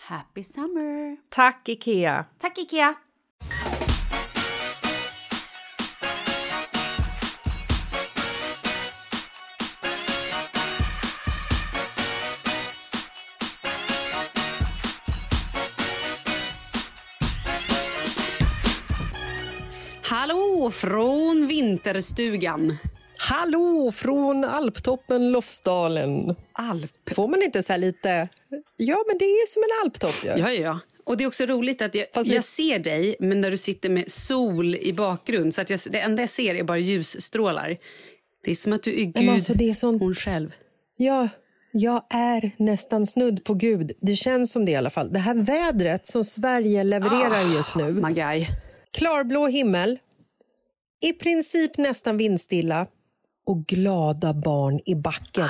Happy summer! Tack, Ikea! Tack Ikea! Hallå från vinterstugan. Hallå från alptoppen Lofsdalen. Alp. Får man inte så här lite... Ja, men det är som en alptopp. Ja. Ja, ja. Och det är också roligt att jag, Fast jag ser dig, men när du sitter med sol i bakgrund. Så att jag, det enda jag ser är bara ljusstrålar. Det är som att du är Gud, men alltså, det är sånt- hon själv. ja, jag är nästan snudd på Gud. Det känns som det i alla fall. Det här vädret som Sverige levererar just nu. Magaj. Klarblå himmel, i princip nästan vindstilla och glada barn i backen.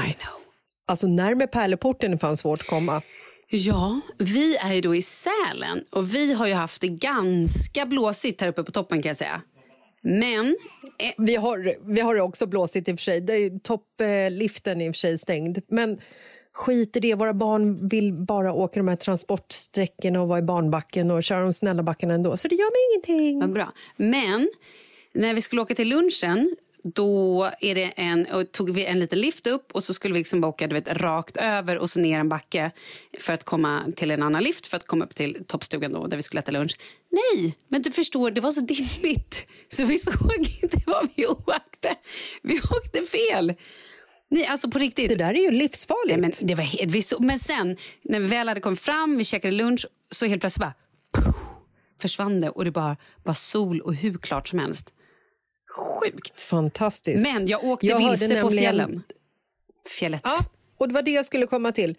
Alltså närmare pärleporten fanns svårt att komma. Ja, vi är ju då i Sälen och vi har ju haft det ganska blåsigt här uppe på toppen kan jag säga. Men eh, Vi har, vi har också blåsigt i och för sig. Det är toppliften i och för sig stängd. Men skit i det. Våra barn vill bara åka de här transportsträckorna och vara i barnbacken och köra de snälla backarna ändå. Så det gör mig ingenting. Vad bra. Men när vi skulle åka till lunchen då är det en, och tog vi en liten lift upp och så skulle vi liksom bara åka du vet, rakt över och så ner en backe för att komma till en annan lift för att komma upp till toppstugan då, där vi skulle äta lunch. Nej, men du förstår, det var så dimmigt så vi såg inte vad vi åkte. Vi åkte fel. Nej, alltså på riktigt. Det där är ju livsfarligt. Nej, men, det var helt, vi så, men sen när vi väl hade kommit fram, vi käkade lunch, så helt plötsligt bara puff, försvann det och det bara var sol och hur klart som helst. Sjukt. Fantastiskt. Men jag åkte Jag vilse på nämligen- fjällen. Fjället. Ja, och det var det jag skulle komma till.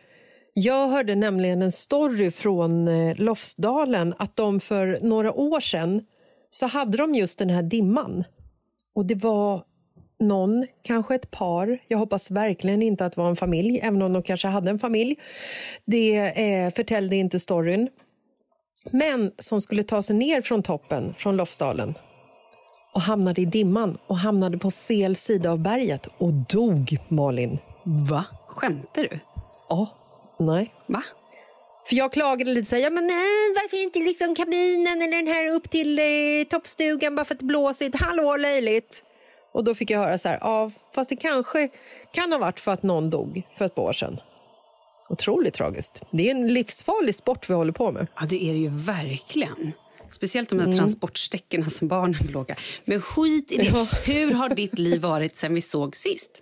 Jag hörde nämligen en story från eh, Lofsdalen att de för några år sedan så hade de just den här dimman. Och det var någon, kanske ett par, jag hoppas verkligen inte att det var en familj, även om de kanske hade en familj. Det eh, förtällde inte storyn. Men som skulle ta sig ner från toppen, från Lofsdalen och hamnade i dimman och hamnade på fel sida av berget och dog, Malin. Va? Skämtar du? Ja. Nej. Va? För jag klagade lite så här, ja, men nej, varför inte liksom kabinen eller den här upp till eh, toppstugan bara för att det blåsigt? Hallå, löjligt. Och då fick jag höra så här, ja, fast det kanske kan ha varit för att någon dog för ett par år sedan. Otroligt tragiskt. Det är en livsfarlig sport vi håller på med. Ja, det är det ju verkligen. Speciellt de där Mm. transportsträckorna som barnen åka. Men skit i det. Ja. Hur har ditt liv varit sen vi såg sist?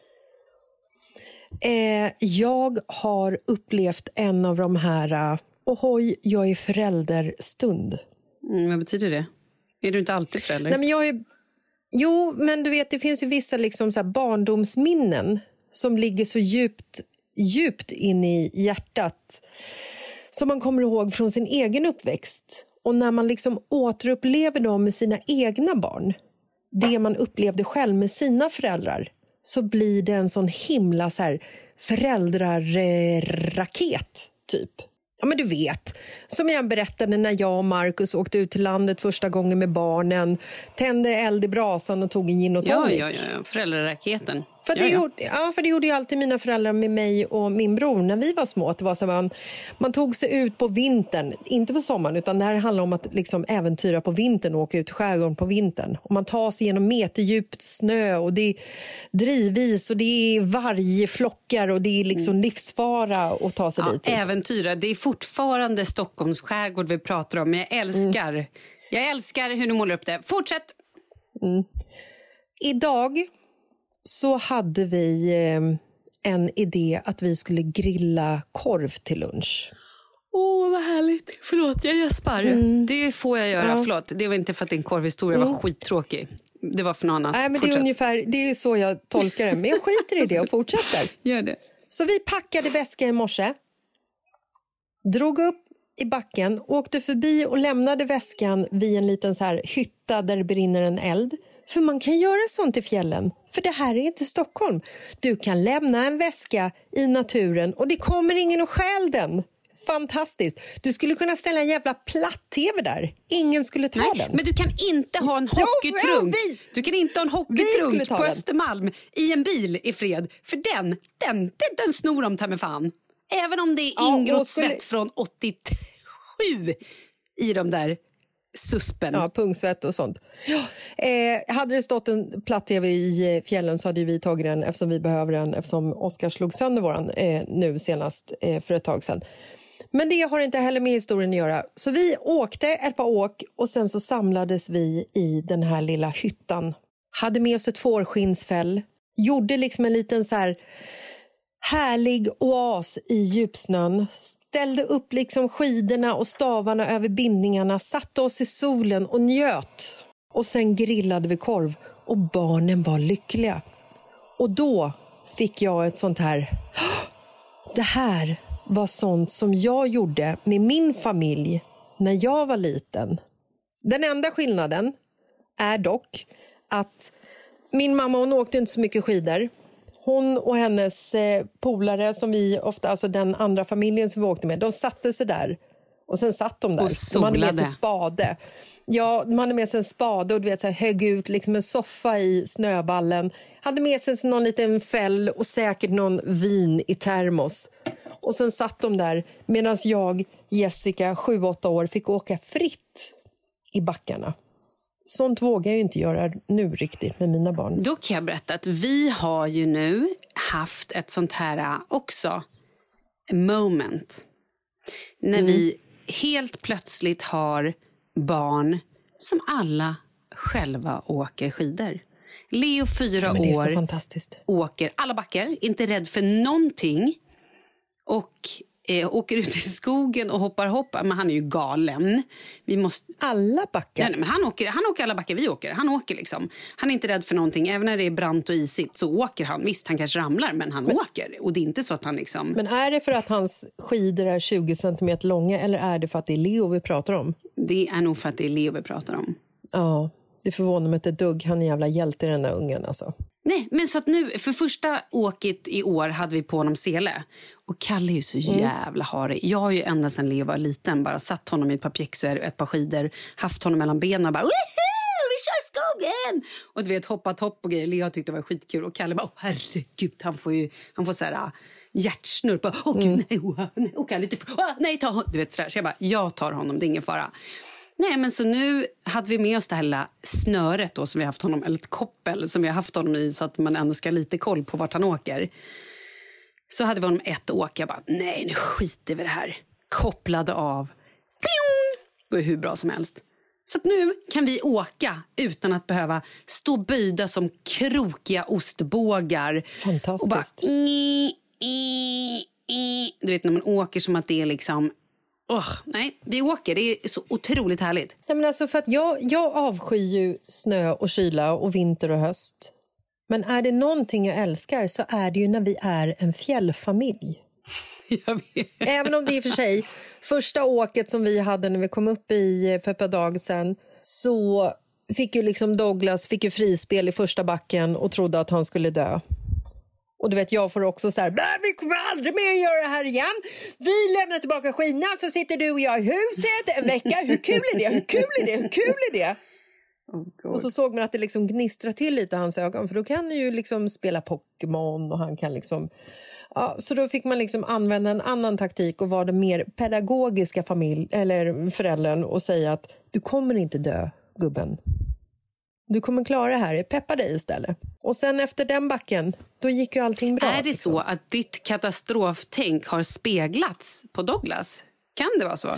Eh, jag har upplevt en av de här, uh, ohoj, jag är förälder-stund. Mm, vad betyder det? Är du inte alltid förälder? Nej, men jag är... Jo, men du vet, det finns ju vissa liksom så här barndomsminnen som ligger så djupt, djupt in i hjärtat som man kommer ihåg från sin egen uppväxt. Och när man liksom återupplever dem med sina egna barn, det man upplevde själv med sina föräldrar, så blir det en sån himla så här föräldraraket, typ. Ja, men du vet, som jag berättade när jag och Markus åkte ut till landet första gången med barnen, tände eld i brasan och tog en gin och tonic. ja, ja, ja. Föräldraraketen. För det, ja, ja. Gjorde, ja, för det gjorde ju alltid mina föräldrar med mig och min bror när vi var små. Det var så man, man tog sig ut på vintern, inte på sommaren, utan det här handlar om att liksom äventyra på vintern och åka ut i skärgården på vintern. Och man tar sig genom meterdjupt snö och det är drivis och det är vargflockar och det är liksom livsfara att ta sig Ja, dit. äventyra. Det är fortfarande Stockholms skärgård vi pratar om. Men jag älskar, Mm. jag älskar hur du målar upp det. Fortsätt! Idag så hade vi eh, en idé att vi skulle grilla korv till lunch. Åh, vad härligt. Förlåt, jag gäspar. Det får jag göra. Mm. Ja. Förlåt. Det var inte för att din korvhistoria var skittråkig. Det var för något annat. Nej, men det, är ungefär, det är så jag tolkar det. Men jag skiter i det och fortsätter. Gör det. Så vi packade väska i morse, drog upp i backen, åkte förbi och lämnade väskan vid en liten så här hytta där det brinner en eld. För man kan göra sånt i fjällen, för det här är inte Stockholm. Du kan lämna en väska i naturen och det kommer ingen och stjäl den. Fantastiskt. Du skulle kunna ställa en jävla platt-tv där. Ingen skulle ta Nej, den. men du kan inte ha en Jo, hockeytrunk. ja, vi- Du kan inte ha en hockeytrunk på den. Östermalm i en bil i fred. För den, den, den, den snor de ta mig fan. Även om det är Ja, ingrott skulle- svett från 87 i de där suspen. Ja, pungsvett och sånt. Ja, eh, hade det stått en platt-tv i eh, fjällen så hade ju vi tagit den eftersom vi behöver den eftersom Oskar slog sönder våran eh, nu senast eh, för ett tag sedan. Men det har inte heller med historien att göra. Så vi åkte ett par åk och sen så samlades vi i den här lilla hyttan. Hade med oss ett fårskinnsfäll. Gjorde liksom en liten så här härlig oas i djupsnön. Ställde upp liksom skidorna och stavarna över bindningarna, satte oss i solen och njöt. Och sen grillade vi korv och barnen var lyckliga. Och då fick jag ett sånt här... Det här var sånt som jag gjorde med min familj när jag var liten. Den enda skillnaden är dock att min mamma hon åkte inte så mycket skidor. Hon och hennes eh, polare, som vi ofta, alltså den andra familjen som vi åkte med, de satte sig där. Och sen satt de där. Och de hade med sig solade. spade. Ja, de hade med sig en spade och du vet, så här, högg ut liksom en soffa i snöballen. Hade med sig någon liten fäll och säkert någon vin i termos. Och sen satt de där medan jag, Jessica, 7-8 år, fick åka fritt i backarna. Sånt vågar jag inte göra nu riktigt med mina barn. Då kan jag berätta att vi har ju nu haft ett sånt här äh, också moment. När vi helt plötsligt har barn som alla själva åker skidor. Leo, fyra så år, åker alla backar, inte rädd för någonting. Och eh, åker ut i skogen och hoppar hopp. Men han är ju galen. Vi måste... Alla backar? Nej, nej, men han, åker, han åker alla backar vi åker. Han åker liksom. Han är inte rädd för någonting. Även när det är brant och isigt så åker han. Visst, han kanske ramlar, men han åker. Och det är inte så att han liksom... Men är det för att hans skidor är 20 centimeter långa eller är det för att det är Leo vi pratar om? Det är nog för att det är Leo vi pratar om. Ja, det förvånar mig inte ett dugg. Han är en jävla hjälte den där ungen alltså. Nej, men så att nu, för första åket i år hade vi på honom sele. Och Kalle är ju så jävla harig. Jag har ju ända sedan Leo var liten bara satt honom i ett par pjäxor och ett par skidor, haft honom mellan benen och bara Woho! vi kör skogen! Och du vet hoppat hopp och grejer. Leo tyckte det var skitkul och Kalle bara Åh, herregud, han får ju han får så här ah, hjärtsnurr Åh gud, nej, oh, nej, oh, Kalle, oh, nej, ta honom. Du vet sådär. Så jag bara, jag tar honom, det är ingen fara. Nej, men så nu hade vi med oss det här lilla snöret då som vi haft honom, eller ett koppel som vi har haft honom i så att man ändå ska ha lite koll på vart han åker. Så hade vi honom ett åk. Jag bara, nej nu skiter vi i det här. Kopplade av. Pling! Går hur bra som helst. Så nu kan vi åka utan att behöva stå böjda som krokiga ostbågar. Fantastiskt. Och bara, i, i, i. Du vet när man åker som att det är liksom... Oh, nej, vi åker. Det är så otroligt härligt. Nej, men alltså för att jag, jag avskyr ju snö och kyla och vinter och höst. Men är det någonting jag älskar så är det ju när vi är en fjällfamilj. Även om det i och för sig, första åket som vi hade när vi kom upp i för ett par dagar sedan så fick ju liksom Douglas fick ju frispel i första backen och trodde att han skulle dö. Och du vet, jag får också så här, "Nej, vi kommer aldrig mer göra det här igen. Vi lämnar tillbaka skinan så sitter du och jag i huset en vecka. Hur kul är det? Hur kul är det? Hur kul är det? och så såg man att det liksom gnistrade till lite i hans ögon för då kan han ju liksom spela Pokémon och han kan liksom... Ja, så då fick man liksom använda en annan taktik och vara den mer pedagogiska familj, eller föräldern och säga att du kommer inte dö, gubben. Du kommer klara det här. Peppa dig istället. Och sen efter den backen, då gick ju allting bra. Är det så att ditt katastroftänk har speglats på Douglas? Kan det vara så?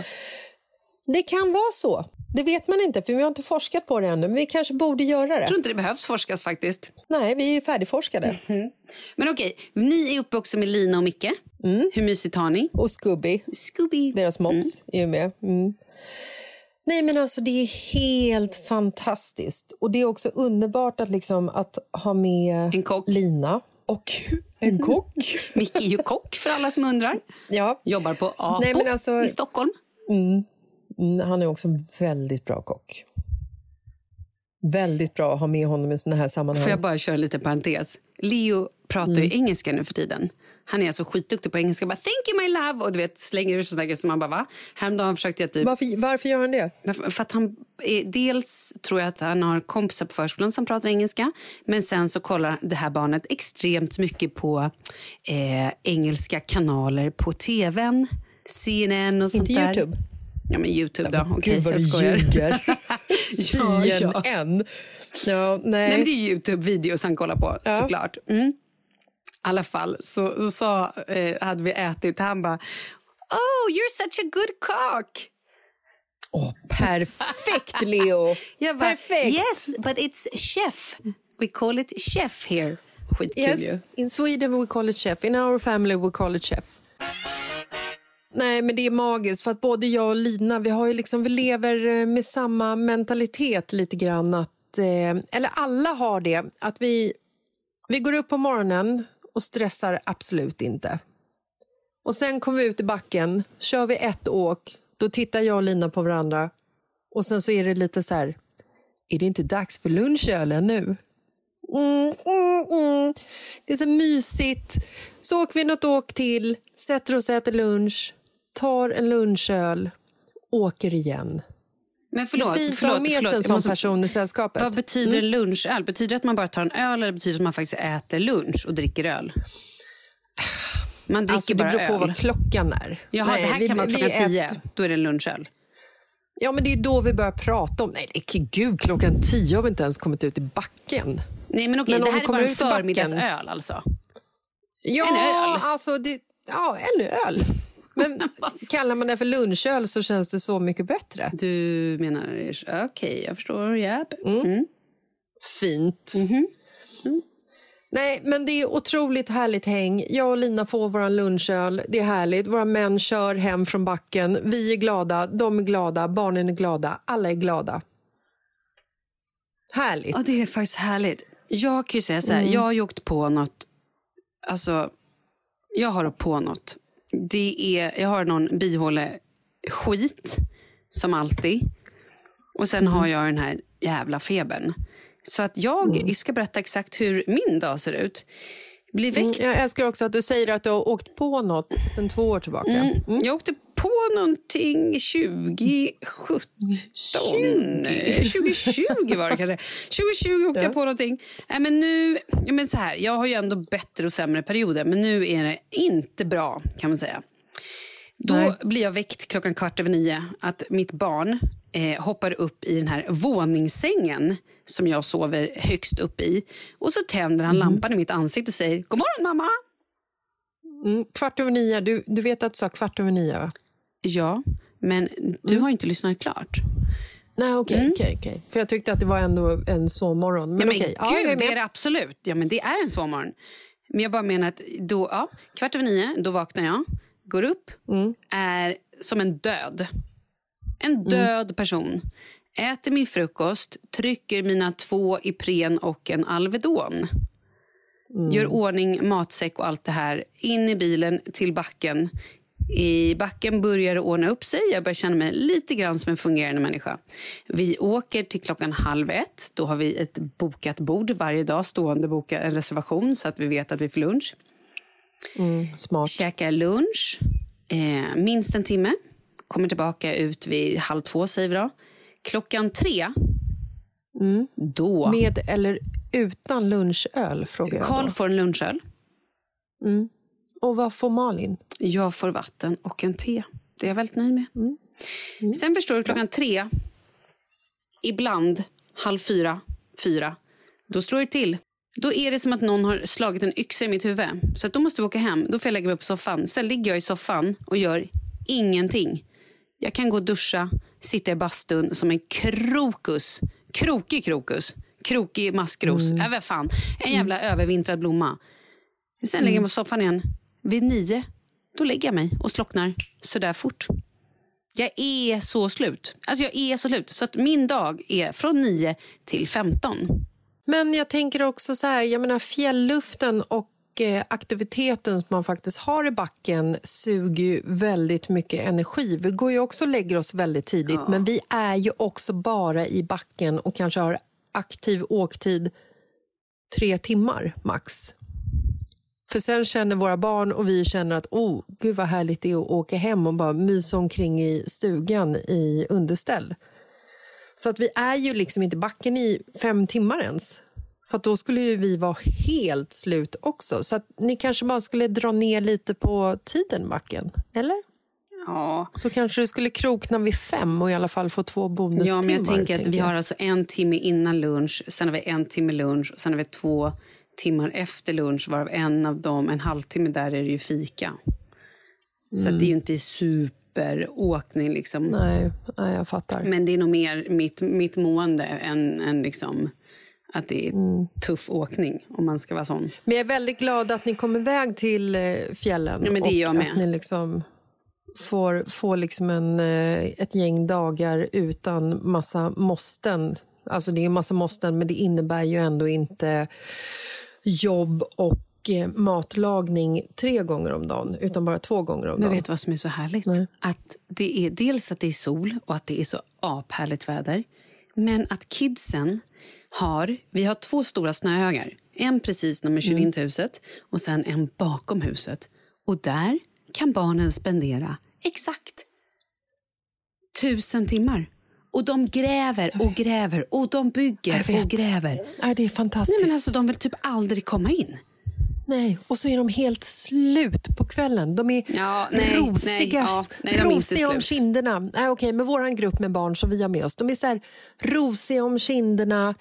Det kan vara så. Det vet man inte, för vi har inte forskat på det ännu. Men vi kanske borde göra det. Jag tror inte det behövs forskas faktiskt. Nej, vi är färdigforskade. Men okej, ni är uppe också med Lina och Micke. Hur mysigt har ni? Och Scooby, Scooby. deras mops, är ju med. Mm. Nej, men alltså det är helt fantastiskt. Och det är också underbart att, liksom, att ha med En kock. Lina. Och en kock. Micke är ju kock för alla som undrar. ja. Jobbar på Apo Nej, men alltså- i Stockholm. Mm, han är också en väldigt bra kock. Väldigt bra att ha med honom i såna här sammanhang. Får jag bara köra lite parentes? Leo pratar ju engelska nu för tiden. Han är alltså skitduktig på engelska. Bara, Thank you my love! Och du vet, slänger ur sådana grejer som man bara va? Häromdagen försökte jag typ... varför, varför gör han det? För för att han, dels tror jag att han har kompisar på förskolan som pratar engelska. Men sen så kollar det här barnet extremt mycket på eh, engelska kanaler på tvn. CNN och sånt Inte där. Youtube? Ja, men Youtube då. Okej, vad jag skojar. ljuger. Ja, ja. CNN. Ja, nej. Nej, men det är Youtube-videos han kollar på, Ja. såklart. Mm. Alla fall så, så sa, eh, hade vi ätit. Han bara, oh, you're such a good cook. Åh, perfekt, Leo! Bara, perfekt! yes, but it's chef. We call it chef here. Skitkul Yes, ju. in Sweden we call it chef. In our family we call it chef. Nej, men det är magiskt för att både jag och Lina, vi har ju liksom, vi lever eh, med samma mentalitet lite grann att, eh, eller alla har det, att vi, vi går upp på morgonen och stressar absolut inte. Och sen kommer vi ut i backen, kör vi ett åk, då tittar jag och Lina på varandra och sen så är det lite så här, är det inte dags för lunchölen nu? Mm, mm, mm. Det är så mysigt. Så åker vi något åk till, sätter oss och äter lunch, tar en lunchöl, åker igen. Men det förlåt, är fint att ha med förlåt. sig en sån måste- person i sällskapet. Vad betyder en lunchöl? Betyder det att man bara tar en öl eller betyder det att man faktiskt äter lunch och dricker öl? Man dricker Alltså, det bara beror på öl. vad klockan är. Jaha, Nej, det här vi- kan vi klockan tio. äter- Då är det en lunchöl. Ja, men det är då vi börjar prata om... Nej, det gud, klockan tio har vi inte ens kommit ut i backen. Nej, men okej, Men det här är kommer bara en förmiddagsöl alltså. Ja, En öl? alltså... Det, ja, en öl. Men kallar man det för lunchöl så känns det så mycket bättre. Du menar, okej, jag förstår. Ja. Mm. Fint. Nej, men det är otroligt härligt häng. Jag och Lina får vår lunchöl. Det är härligt. Våra män kör hem från backen. Vi är glada, de är glada, barnen är glada. Alla är glada. Härligt. Ja, det är faktiskt härligt. Jag kan säga så här, Mm. jag har åkt på något, alltså, jag har på något. Det är, jag har någon bihåle skit, som alltid. Och sen Mm. har jag den här jävla febern. Så att jag Mm. ska berätta exakt hur min dag ser ut. Blir Mm, väckt. Jag älskar också att du säger att du har åkt på något sen två år tillbaka. Mm. Jag åkte på någonting 2017. 20. 2020 var det kanske. 2020 åkte jag på någonting. Nej, men nu, ja, men så här, jag har ju ändå bättre och sämre perioder, men nu är det inte bra kan man säga. Då Nej. blir jag väckt klockan kvart över nio att mitt barn eh, hoppar upp i den här våningssängen som jag sover högst upp i. Och så tänder han lampan i mitt ansikte och säger God morgon mamma! Mm, kvart över nio. Du, du vet att du sa kvart över nio, va? Ja, men du har inte lyssnat klart. Nej, okej. okej, okej. För jag tyckte att det var ändå en sovmorgon. Men Mm. ja, men. Ja, är gud, det med. är det absolut. Ja, men det är en sovmorgon. Men jag bara menar att då, ja, kvart över nio, då vaknar jag, går upp, Mm. är som en död. En död person. Äter min frukost, trycker mina två Ipren och en Alvedon. Mm. Gör ordning matsäck och allt det här. In i bilen till backen. I backen börjar det ordna upp sig. Jag börjar känna mig lite grann som en fungerande människa. Vi åker till klockan halv ett. Då har vi ett bokat bord varje dag. Stående boka en reservation så att vi vet att vi får lunch. Mm, smart. Käkar lunch. Eh, minst en timme. Kommer tillbaka ut vid halv två säger vi då. Klockan tre. Då. Mm. Med eller utan lunchöl, frågar jag Karl då. får en lunchöl. Och vad får Malin? Jag får vatten och en te. Det är jag väldigt nöjd med. Sen förstår du, klockan tre, ibland halv fyra, fyra, då slår det till. Då är det som att någon har slagit en yxa i mitt huvud. Så att då måste vi åka hem. Då får jag lägga mig på soffan. Sen ligger jag i soffan och gör ingenting. Jag kan gå och duscha, sitta i bastun som en krokus. Krokig krokus. Krokig maskros. Äh, vad fan. En jävla övervintrad blomma. Sen lägger jag mig på soffan igen. Vid nio, då lägger jag mig och slocknar sådär fort. Jag är så slut. Alltså jag är så slut. Så att min dag är från 9 till 15. Men jag tänker också så här, jag menar fjällluften och eh, aktiviteten som man faktiskt har i backen suger ju väldigt mycket energi. Vi går ju också och lägger oss väldigt tidigt, men vi är ju också bara i backen och kanske har aktiv åktid tre timmar max. För sen känner våra barn och vi känner att oh, gud vad härligt det är att åka hem och bara mysa omkring i stugan i underställ. Så att vi är ju liksom inte backen i fem timmar ens. För då skulle ju vi vara helt slut också. Så att ni kanske bara skulle dra ner lite på tiden backen, eller? Ja. Så kanske du skulle krokna vid fem och i alla fall få två bonustimmar. Ja, men jag tänker att vi jag. har alltså en timme innan lunch, sen har vi en timme lunch och sen har vi två timmar efter lunch varav en av dem, en halvtimme där är det ju fika. Så att det är ju inte superåkning liksom. Nej, nej, jag fattar. Men det är nog mer mitt, mitt mående än, än liksom att det är tuff åkning om man ska vara sån. Men jag är väldigt glad att ni kom iväg till eh, fjällen. Ja, men det är och jag med. Att ni liksom får, får liksom en, eh, ett gäng dagar utan massa måsten. Alltså det är en massa måsten, men det innebär ju ändå inte jobb och eh, matlagning tre gånger om dagen, utan bara två gånger om Men dagen. vet du vad som är så härligt? Att det är dels att det är sol och att det är så aphärligt väder. Men att kidsen har, vi har två stora snöhögar. En precis när man kör in till huset och sen en bakom huset. Och där kan barnen spendera exakt tusen timmar. Och de gräver och gräver och de bygger och gräver. Nej, det är fantastiskt. Nej, men alltså, de vill typ aldrig komma in. Nej, och så är de helt slut på kvällen. De är Ja, nej, rosiga, nej, ja, nej, de är om kinderna. Nej, okej, men vår grupp med barn som vi har med oss, de är så här rosiga om kinderna,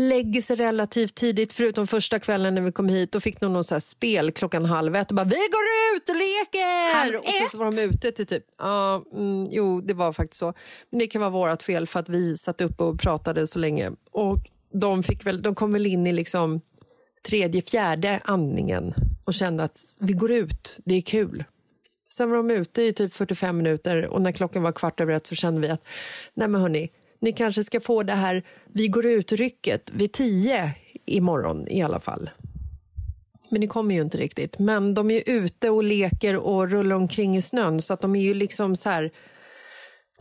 lägger sig relativt tidigt, förutom första kvällen när vi kom hit. Då fick de någon så spel klockan halv ett och bara, vi går ut och leker! Halv och sen så var de ute till typ, ja, mm, jo, det var faktiskt så. Men det kan vara vårt fel för att vi satt upp och pratade så länge. Och de, fick väl, de kom väl in i liksom tredje, fjärde andningen och kände att vi går ut, det är kul. Sen var de ute i typ 45 minuter och när klockan var kvart över ett så kände vi att nej men hörni, ni kanske ska få det här vi går ut-rycket vid tio imorgon i alla fall. Men det kommer ju inte riktigt. Men de är ute och leker och rullar omkring i snön så att de är ju liksom så här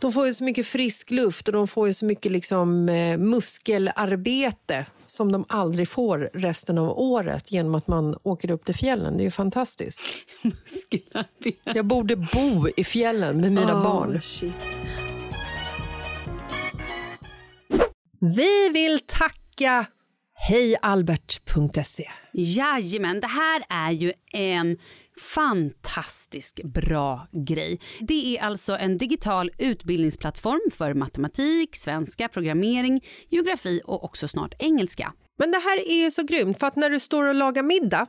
de får ju så mycket frisk luft och de får ju så mycket liksom, eh, muskelarbete som de aldrig får resten av året genom att man åker upp till fjällen. Det är ju fantastiskt. Muskelarbete. Jag borde bo i fjällen med mina Oh, barn. Shit. Vi vill tacka hejalbert.se. Jajamän, det här är ju en fantastisk bra grej. Det är alltså en digital utbildningsplattform för matematik, svenska, programmering, geografi och också snart engelska. Men det här är ju så grymt, för att när du står och lagar middag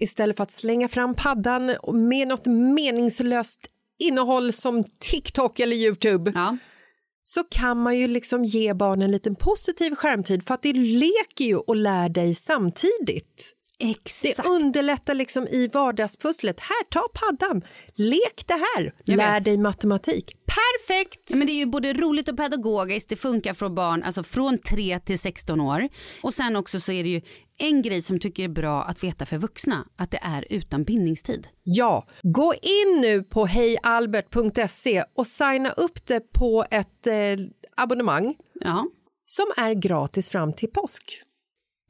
istället för att slänga fram paddan med något meningslöst innehåll som TikTok eller Youtube Ja så kan man ju liksom ge barnen en liten positiv skärmtid för att det leker ju och lär dig samtidigt. Det Exakt. underlättar liksom i vardagspusslet. Här, ta paddan, lek det här, Jag lär vet. dig matematik. Perfekt! Ja, Men det är ju både roligt och pedagogiskt. Det funkar för barn alltså från 3 till 16 år. Och sen också så är det ju en grej som tycker är bra att veta för vuxna. Att det är utan bindningstid. Ja, gå in nu på hejalbert.se och signa upp det på ett eh, abonnemang Ja, som är gratis fram till påsk.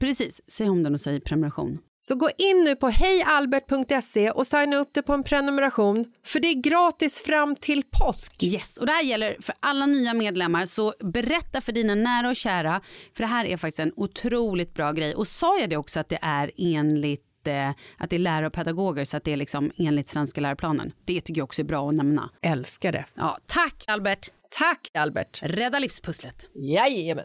Precis. Säg om den och säg prenumeration. Så gå in nu på hejalbert.se och signa upp det på en prenumeration för det är gratis fram till påsk. Yes, och det här gäller för alla nya medlemmar så berätta för dina nära och kära för det här är faktiskt en otroligt bra grej och sa jag det också att det är enligt eh, att det är lärare och pedagoger så att det är liksom enligt svenska läroplanen. Det tycker jag också är bra att nämna. Älskar det. Ja, tack Albert! Tack Albert. Rädda livspusslet. Jajamän.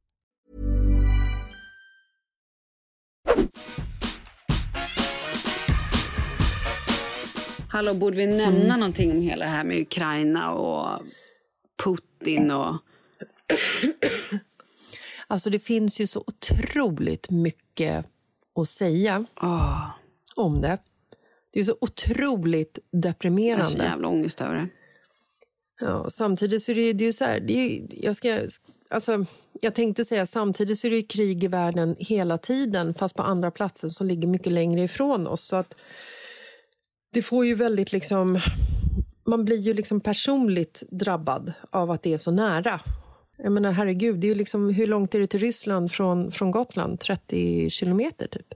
Hallå, borde vi nämna någonting om hela det här med Ukraina och Putin och... Alltså det finns ju så otroligt mycket att säga Åh, om det. Det är så otroligt jag har så deprimerande. jävla ångest över det. Ja, samtidigt så är det ju, det är så här, det är, jag, ska, alltså, jag tänkte säga samtidigt så är det ju krig i världen hela tiden fast på andra platser som ligger mycket längre ifrån oss. Så att det får ju väldigt liksom... Man blir ju liksom personligt drabbad av att det är så nära. Jag menar, herregud, det är ju liksom, hur långt är det till Ryssland från, från Gotland? 30 kilometer, typ.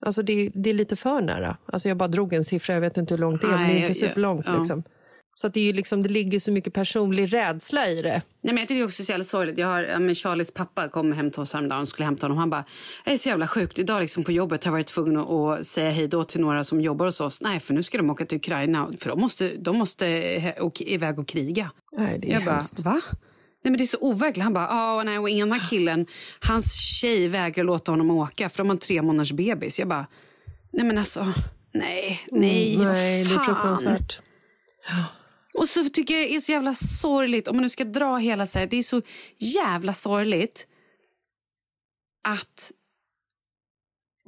Alltså det, det är lite för nära. Alltså jag bara drog en siffra, jag vet inte hur långt det är, men det är Nej, inte superlångt. ja. Liksom. Så att det, är liksom, det ligger så mycket personlig rädsla i det. Nej, men jag tycker också det är så jävla sorgligt. Jag har, ja, men Charlies pappa kom hem till oss häromdagen och skulle hämta honom. Han bara, det är så jävla sjukt. Idag liksom på jobbet har jag varit tvungen att, säga hej då till några som jobbar hos oss. Nej, för nu ska de åka till Ukraina. För de måste, de måste och, iväg och kriga. Nej, det är jag bara, hemskt. va? Nej, men det är så overkligt. Han bara, ah, nej, och ena killen, hans tjej vägrar låta honom åka för de har en tre månaders bebis. Jag bara, nej men alltså, nej, nej, Mm, nej, det är fan. fruktansvärt. Och så tycker jag det är så jävla sorgligt, om man nu ska dra hela så här, det är så jävla sorgligt att...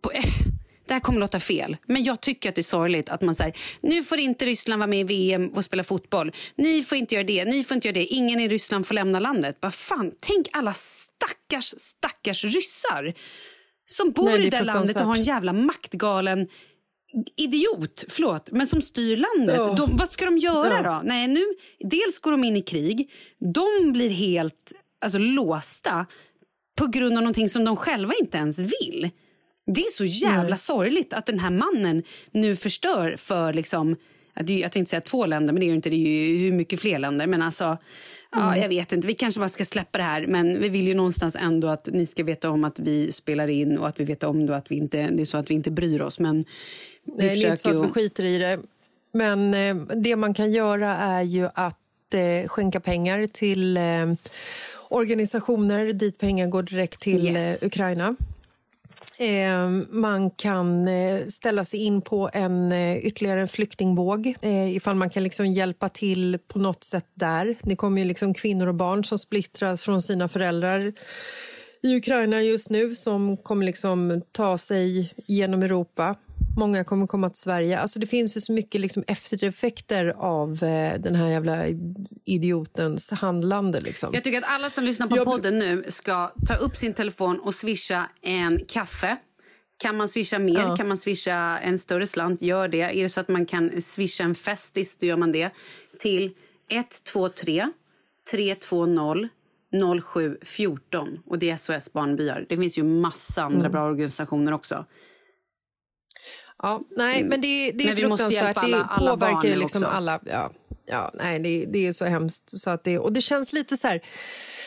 På, eh, det här kommer låta fel, men jag tycker att det är sorgligt att man säger nu får inte Ryssland vara med i VM och spela fotboll. Ni får inte göra det, ni får inte göra det. Ingen i Ryssland får lämna landet. Bara fan, tänk alla stackars, stackars ryssar som bor Nej, i det landet och har en jävla maktgalen idiot, förlåt, men som styr landet. Ja. De, vad ska de göra Ja. då? Nej, nu, dels går de in i krig, de blir helt alltså, låsta på grund av någonting som de själva inte ens vill. Det är så jävla Nej. sorgligt att den här mannen nu förstör för liksom jag tänkte säga två länder, men det är ju inte. Det är ju hur mycket fler länder. Men alltså, ja, jag vet inte. Vi kanske bara ska släppa det här. Men vi vill ju någonstans ändå att ni ska veta om att vi spelar in och att vi vet om då att vi inte, det är så att vi inte bryr oss. Men vi Nej, det är inte så att vi skiter i det. Men eh, det man kan göra är ju att eh, skänka pengar till eh, organisationer dit pengar går direkt till Yes. eh, Ukraina. Eh, man kan eh, ställa sig in på en eh, ytterligare en flyktingvåg eh, ifall man kan liksom hjälpa till på något sätt där. Det kommer ju liksom kvinnor och barn som splittras från sina föräldrar i Ukraina just nu som kommer liksom ta sig genom Europa. Många kommer komma till Sverige. Alltså det finns ju så mycket liksom eftereffekter av eh, den här jävla idiotens handlande. Liksom. Jag tycker att alla som lyssnar på Jag- podden nu ska ta upp sin telefon och swisha en kaffe. Kan man swisha mer, Ja. kan man swisha en större slant, gör det. Är det så att man kan swisha en Festis, då gör man det. Till 123 320 0714. Och det är SOS Barnbyar. Det finns ju massa andra Mm. bra organisationer också. Ja, nej, men det, det är Men fruktansvärt. alla- det alla barn påverkar ju liksom också. alla. Ja, ja, nej, det, det är så hemskt. Så att det, och det känns lite så här...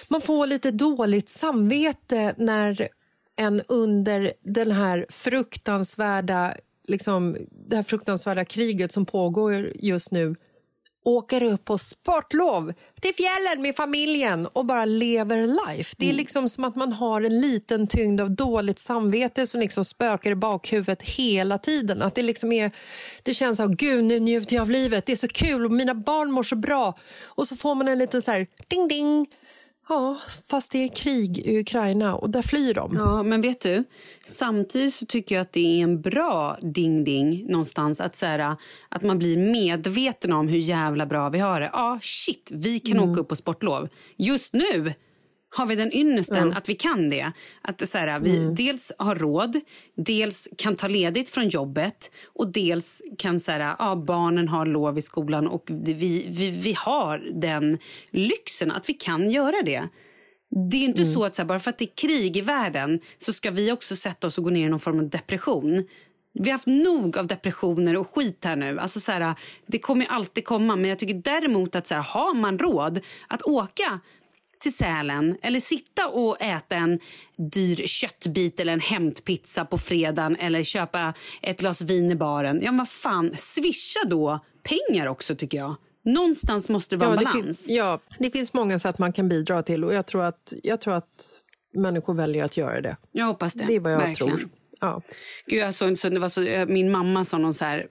Man får lite dåligt samvete när en under den här fruktansvärda, liksom, det här fruktansvärda kriget som pågår just nu åker upp på sportlov till fjällen med familjen och bara lever life. Det är liksom som att man har en liten tyngd av dåligt samvete som liksom spökar i bakhuvudet hela tiden. Att det liksom är, det känns som gud nu njuter jag av livet, det är så kul och mina barn mår så bra. Och så får man en liten så här ding ding. Ja, fast det är krig i Ukraina och där flyr de. Ja, men vet du, samtidigt så tycker jag att det är en bra ding-ding någonstans att, så här, att man blir medveten om hur jävla bra vi har det. Ja, shit, vi kan åka upp på sportlov. Just nu har vi den ynnesten att vi kan det. Att så här, vi dels har råd, dels kan ta ledigt från jobbet och dels kan så här, ja, barnen har lov i skolan och vi, vi, vi har den lyxen att vi kan göra det. Det är inte så att så här, bara för att det är krig i världen så ska vi också sätta oss och gå ner i någon form av depression. Vi har haft nog av depressioner och skit här nu. Alltså så här, det kommer alltid komma. Men jag tycker däremot att så här, har man råd att åka till Sälen eller sitta och äta en dyr köttbit eller en hämtpizza på fredagen eller köpa ett glas vin i baren. Ja, men fan, swisha då pengar också tycker jag. Någonstans måste det vara en det, balans. fin- ja, det finns många sätt man kan bidra till och jag tror att, jag tror att människor väljer att göra det. Jag hoppas det. Det är vad jag Verkligen. tror. Ja. Gud, jag såg, så, det var så, eh, min mamma sa någon så här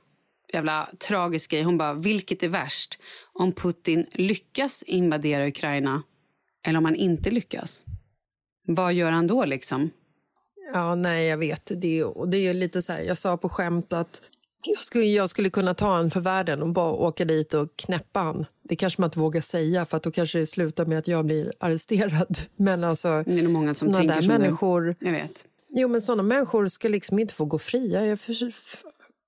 jävla tragisk grej. Hon bara, vilket är värst? Om Putin lyckas invadera Ukraina eller om han inte lyckas? Vad gör han då liksom? Ja, nej, jag vet. Det är, och det är lite så här, jag sa på skämt att jag skulle, jag skulle kunna ta en för världen och bara åka dit och knäppa han. Det kanske man inte vågar säga för att då kanske det slutar med att jag blir arresterad. Men alltså, Det är nog många som tänker där som människor... du. Jag vet. Jo, men såna människor ska liksom inte få gå fria. Jag för,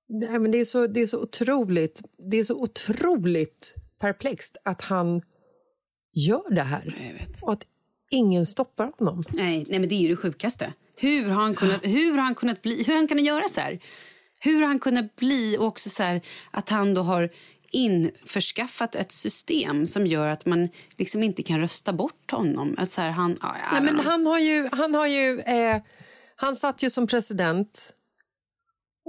nej, men det, är så, det är så otroligt Det är så otroligt perplext att han gör det här. Jag vet. Och att ingen stoppar honom. Nej, nej, men det är ju det sjukaste. Hur har han kunnat, hur har han kunnat bli, hur har han kunnat göra så här? Hur har han kunnat bli och också så här att han då har införskaffat ett system som gör att man liksom inte kan rösta bort honom. Att så här, han, ja, Nej, men han har ju... Han, har ju eh, han satt ju som president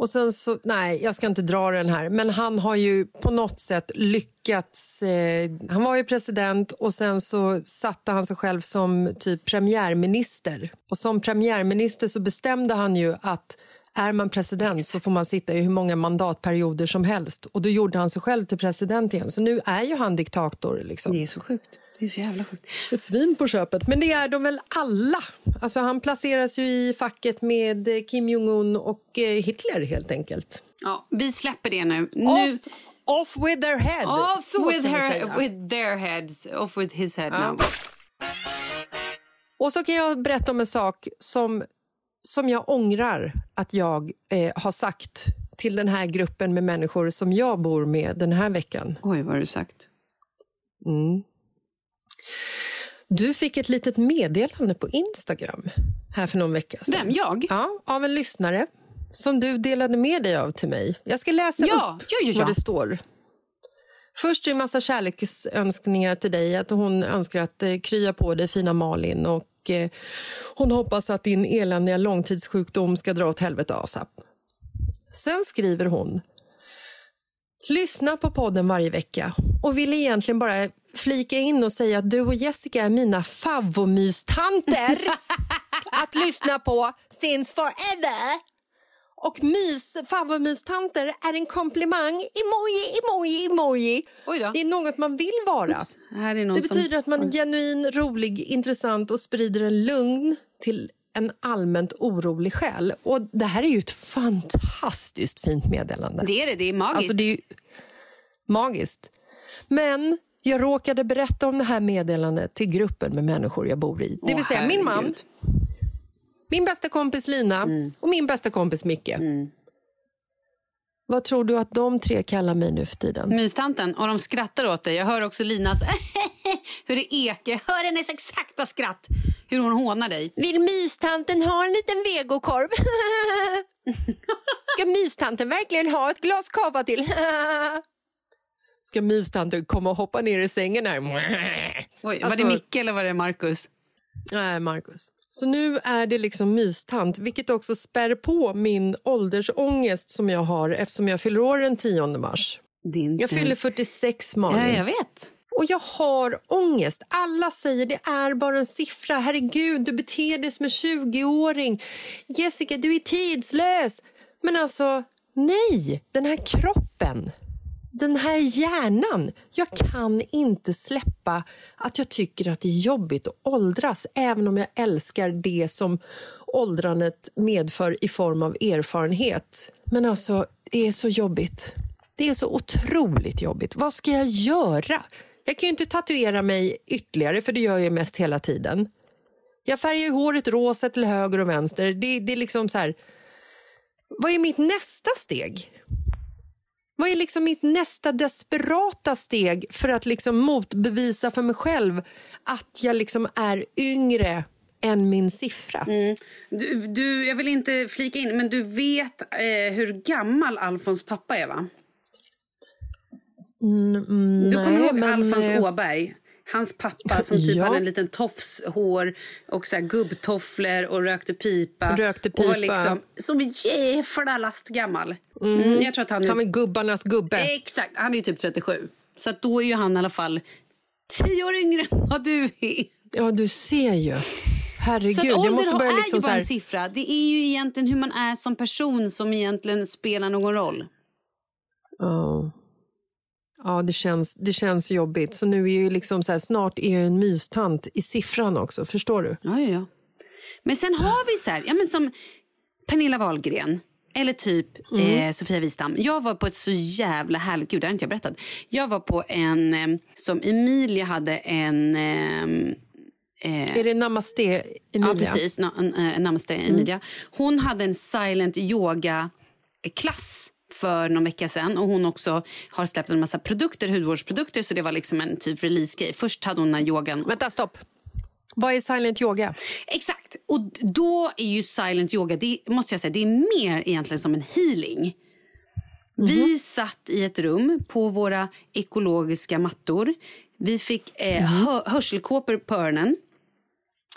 och sen så, nej, jag ska inte dra den här, men han har ju på något sätt lyckats. Eh, han var ju president och sen så satte han sig själv som typ premiärminister. Och som premiärminister så bestämde han ju att är man president så får man sitta i hur många mandatperioder som helst. Och då gjorde han sig själv till president igen. Så nu är ju han diktator. Liksom. Det är så sjukt. Det är så jävla sjukt. Ett svin på köpet. Men det är de väl alla? Alltså han placeras ju i facket med Kim Jong-Un och eh, Hitler helt enkelt. Ja, vi släpper det nu. nu... Off, off with their head. Off Så with, her, with their heads. Off with his head Ja. now. Och så kan jag berätta om en sak som, som jag ångrar att jag eh, har sagt till den här gruppen med människor som jag bor med den här veckan. Oj, vad har du sagt? Mm. Du fick ett litet meddelande på Instagram här för någon vecka sedan. Vem, jag? Ja, av en lyssnare som du delade med dig av till mig. Jag ska läsa Ja, upp ja, ja, vad det står. Först är det en massa kärleksönskningar till dig. Att hon önskar att eh, krya på dig, fina Malin. Och eh, Hon hoppas att din eländiga långtidssjukdom ska dra åt helvete ASAP. Sen skriver hon Lyssna på podden varje vecka och vill egentligen bara flika in och säga att du och Jessica är mina favomystanter att lyssna på since forever. Och mys, favomystanter är en komplimang. Emoji, emoji, emoji. Det är något man vill vara. Någon Det som... betyder att man är genuin, rolig, intressant och sprider en lugn till en allmänt orolig själ. Och Det här är ju ett fantastiskt fint meddelande. Det är det, det är magiskt. Alltså det är magiskt. Men jag råkade berätta om det här meddelandet till gruppen med människor jag bor i. Det vill Åh, säga min man, min bästa kompis Lina och min bästa kompis Micke. Vad tror du att de tre kallar mig nu för tiden? Mystanten. Och de skrattar åt dig. Jag hör också Linas hur det ekar. Jag hör hennes exakta skratt. Hur hon hånar dig. Vill mystanten ha en liten vegokorv? Ska mystanten verkligen ha ett glas kava till? Ska mystanten komma och hoppa ner i sängen här? Oj, Alltså- var det Micke eller var det Marcus? Nej, Marcus. Så nu är det liksom mystant, vilket också spär på min åldersångest som jag har eftersom jag fyller år den 10 mars. Din, Jag fyller 46, Malin. Ja, jag vet. Och jag har ångest. Alla säger det är bara en siffra. Herregud, du beter dig som en 20-åring. Jessica, du är tidslös. Men alltså, nej. Den här kroppen, den här hjärnan. Jag kan inte släppa att jag tycker att det är jobbigt att åldras även om jag älskar det som åldrandet medför i form av erfarenhet. Men alltså, det är så jobbigt. Det är så otroligt jobbigt. Vad ska jag göra? Jag kan ju inte tatuera mig ytterligare, för det gör jag mest hela tiden. Jag färgar ju håret rosa till höger och vänster. Det, det är liksom så här... Vad är mitt nästa steg? Vad är liksom mitt nästa desperata steg för att liksom motbevisa för mig själv att jag liksom är yngre än min siffra? Du, du, jag vill inte flika in, men du vet eh, hur gammal Alfons pappa är, va? du kommer nej, ihåg men, Alfons eh, Åberg? Hans pappa som typ Ja. hade en liten tofshår och så här gubbtofflor och rökte pipa. Rökte Och var pipa. liksom som jävla lastgammal. Mm, jag tror att han... Han är gubbarnas gubbe. Exakt, han är ju typ 37. Så då är ju han i alla fall tio år yngre än vad du är. Ja, du ser ju. Herregud, Så att jag ålder måste börja är liksom ju bara en siffra. Det är ju egentligen hur man är som person som egentligen spelar någon roll. Ja. Ja, det känns, det känns jobbigt. Så nu är ju liksom så här, snart är jag en mystant i siffran också. Förstår du? Ja, ja, ja. Men sen har vi så här, ja, men som Pernilla Wahlgren. Eller typ eh, Sofia Wistam. Jag var på ett så jävla härligt... Gud, det har inte jag berättat. Jag var på en... Eh, som Emilia hade en... Eh, Är det namaste, Emilia? Ja, precis. Na, äh, namaste Emilia. Hon hade en silent yoga-klass för någon vecka sedan. Och hon också har släppt en massa produkter, hudvårdsprodukter. Så det var liksom en typ release-grej. Först hade hon den yogan. Vänta, stopp. Vad är silent yoga? Exakt. Och då är ju silent yoga, det måste jag säga, det är mer egentligen som en healing. Vi satt i ett rum på våra ekologiska mattor. Vi fick eh, hö- hörselkåpor på öronen.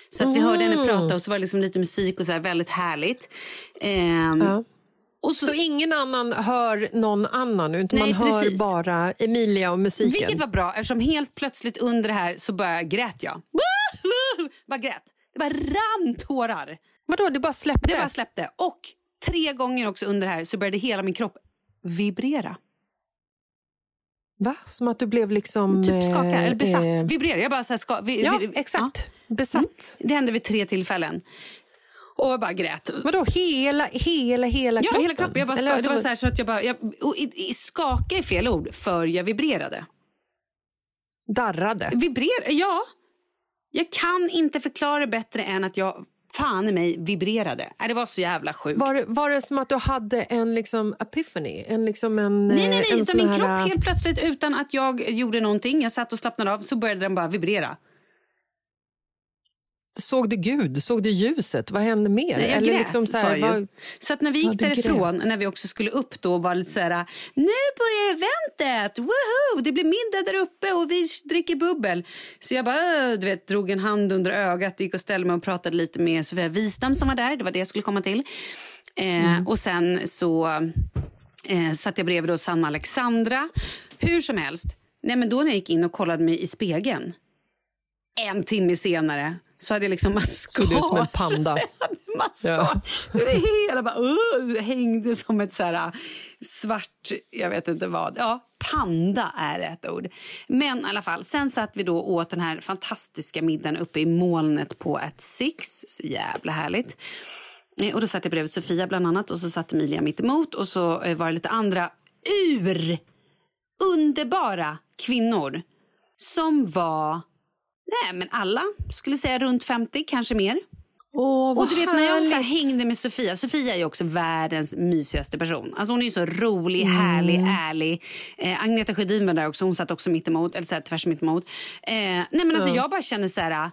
Så att vi hörde henne prata och så var det liksom lite musik och så här väldigt härligt. Ehm, Ja. Och Så ingen annan hör någon annan, utan Nej, man hör precis. bara Emilia och musiken. Vilket var bra eftersom helt plötsligt under det här så bara grät jag. bara grät. Det bara rann tårar. Vadå, det bara släppte? Det bara släppte. Och tre gånger också under det här så började hela min kropp vibrera. Va? Som att du blev liksom... Typ skaka, eh, eller besatt. eh, Vibrera. Jag bara så här ska, vi, Ja, vi, exakt. Besatt. Det hände vid tre tillfällen. Och bara grät. Vadå, hela, hela, hela Ja, kroppen? hela kroppen. Jag bara Eller alltså- det var så, så att jag bara... Jag, i, i, skaka är fel ord, för jag vibrerade. Darrade? Vibrer, ja. Jag kan inte förklara bättre än att jag fan i mig vibrerade. Äh, Det var så jävla sjukt. Var, det- var det som att du hade en liksom epiphany? En, liksom en, Nej, nej, eh, nej. en Så min kropp eh, helt plötsligt utan att jag gjorde någonting. Jag satt och slappnade av så började den bara vibrera. Såg du Gud? Såg du ljuset? Vad hände mer? Nej, jag Eller grät, liksom så, här, vad- Så att när vi Ja, gick du därifrån, grät. när vi också skulle upp då var lite så här, nu börjar eventet, woho, det blir middag där uppe och vi dricker bubbel. Så jag bara, du vet, drog en hand under ögat, gick och ställde mig och pratade lite med Sofia Wistam som var där, det var det jag skulle komma till. Eh, Och sen så eh, satt jag bredvid då Sanna Alexandra. Hur som helst, nej men då när jag gick in och kollade mig i spegeln, en timme senare så hade jag liksom mascara. Såg ut som en panda? mascara. Ja. Det hela bara, uh, hängde som ett så här uh, svart, jag vet inte vad. Ja, panda är ett ord. Men i alla fall, sen satt vi då åt den här fantastiska middagen uppe i molnet på ett Six. Så jävla härligt. Eh, Och då satt jag bredvid Sofia bland annat och så satt Emilia mitt emot och så eh, var det lite andra ur underbara kvinnor som var, nej men alla skulle säga runt 50, kanske mer. Åh, vad Och du vet när jag så hängde med Sofia, Sofia är ju också världens mysigaste person. Alltså hon är ju så rolig, härlig, ärlig. Eh, Agneta Sjödin var där också, hon satt också mitt emot, eller så här, tvärs mitt emot. Eh, nej men alltså jag bara känner så här,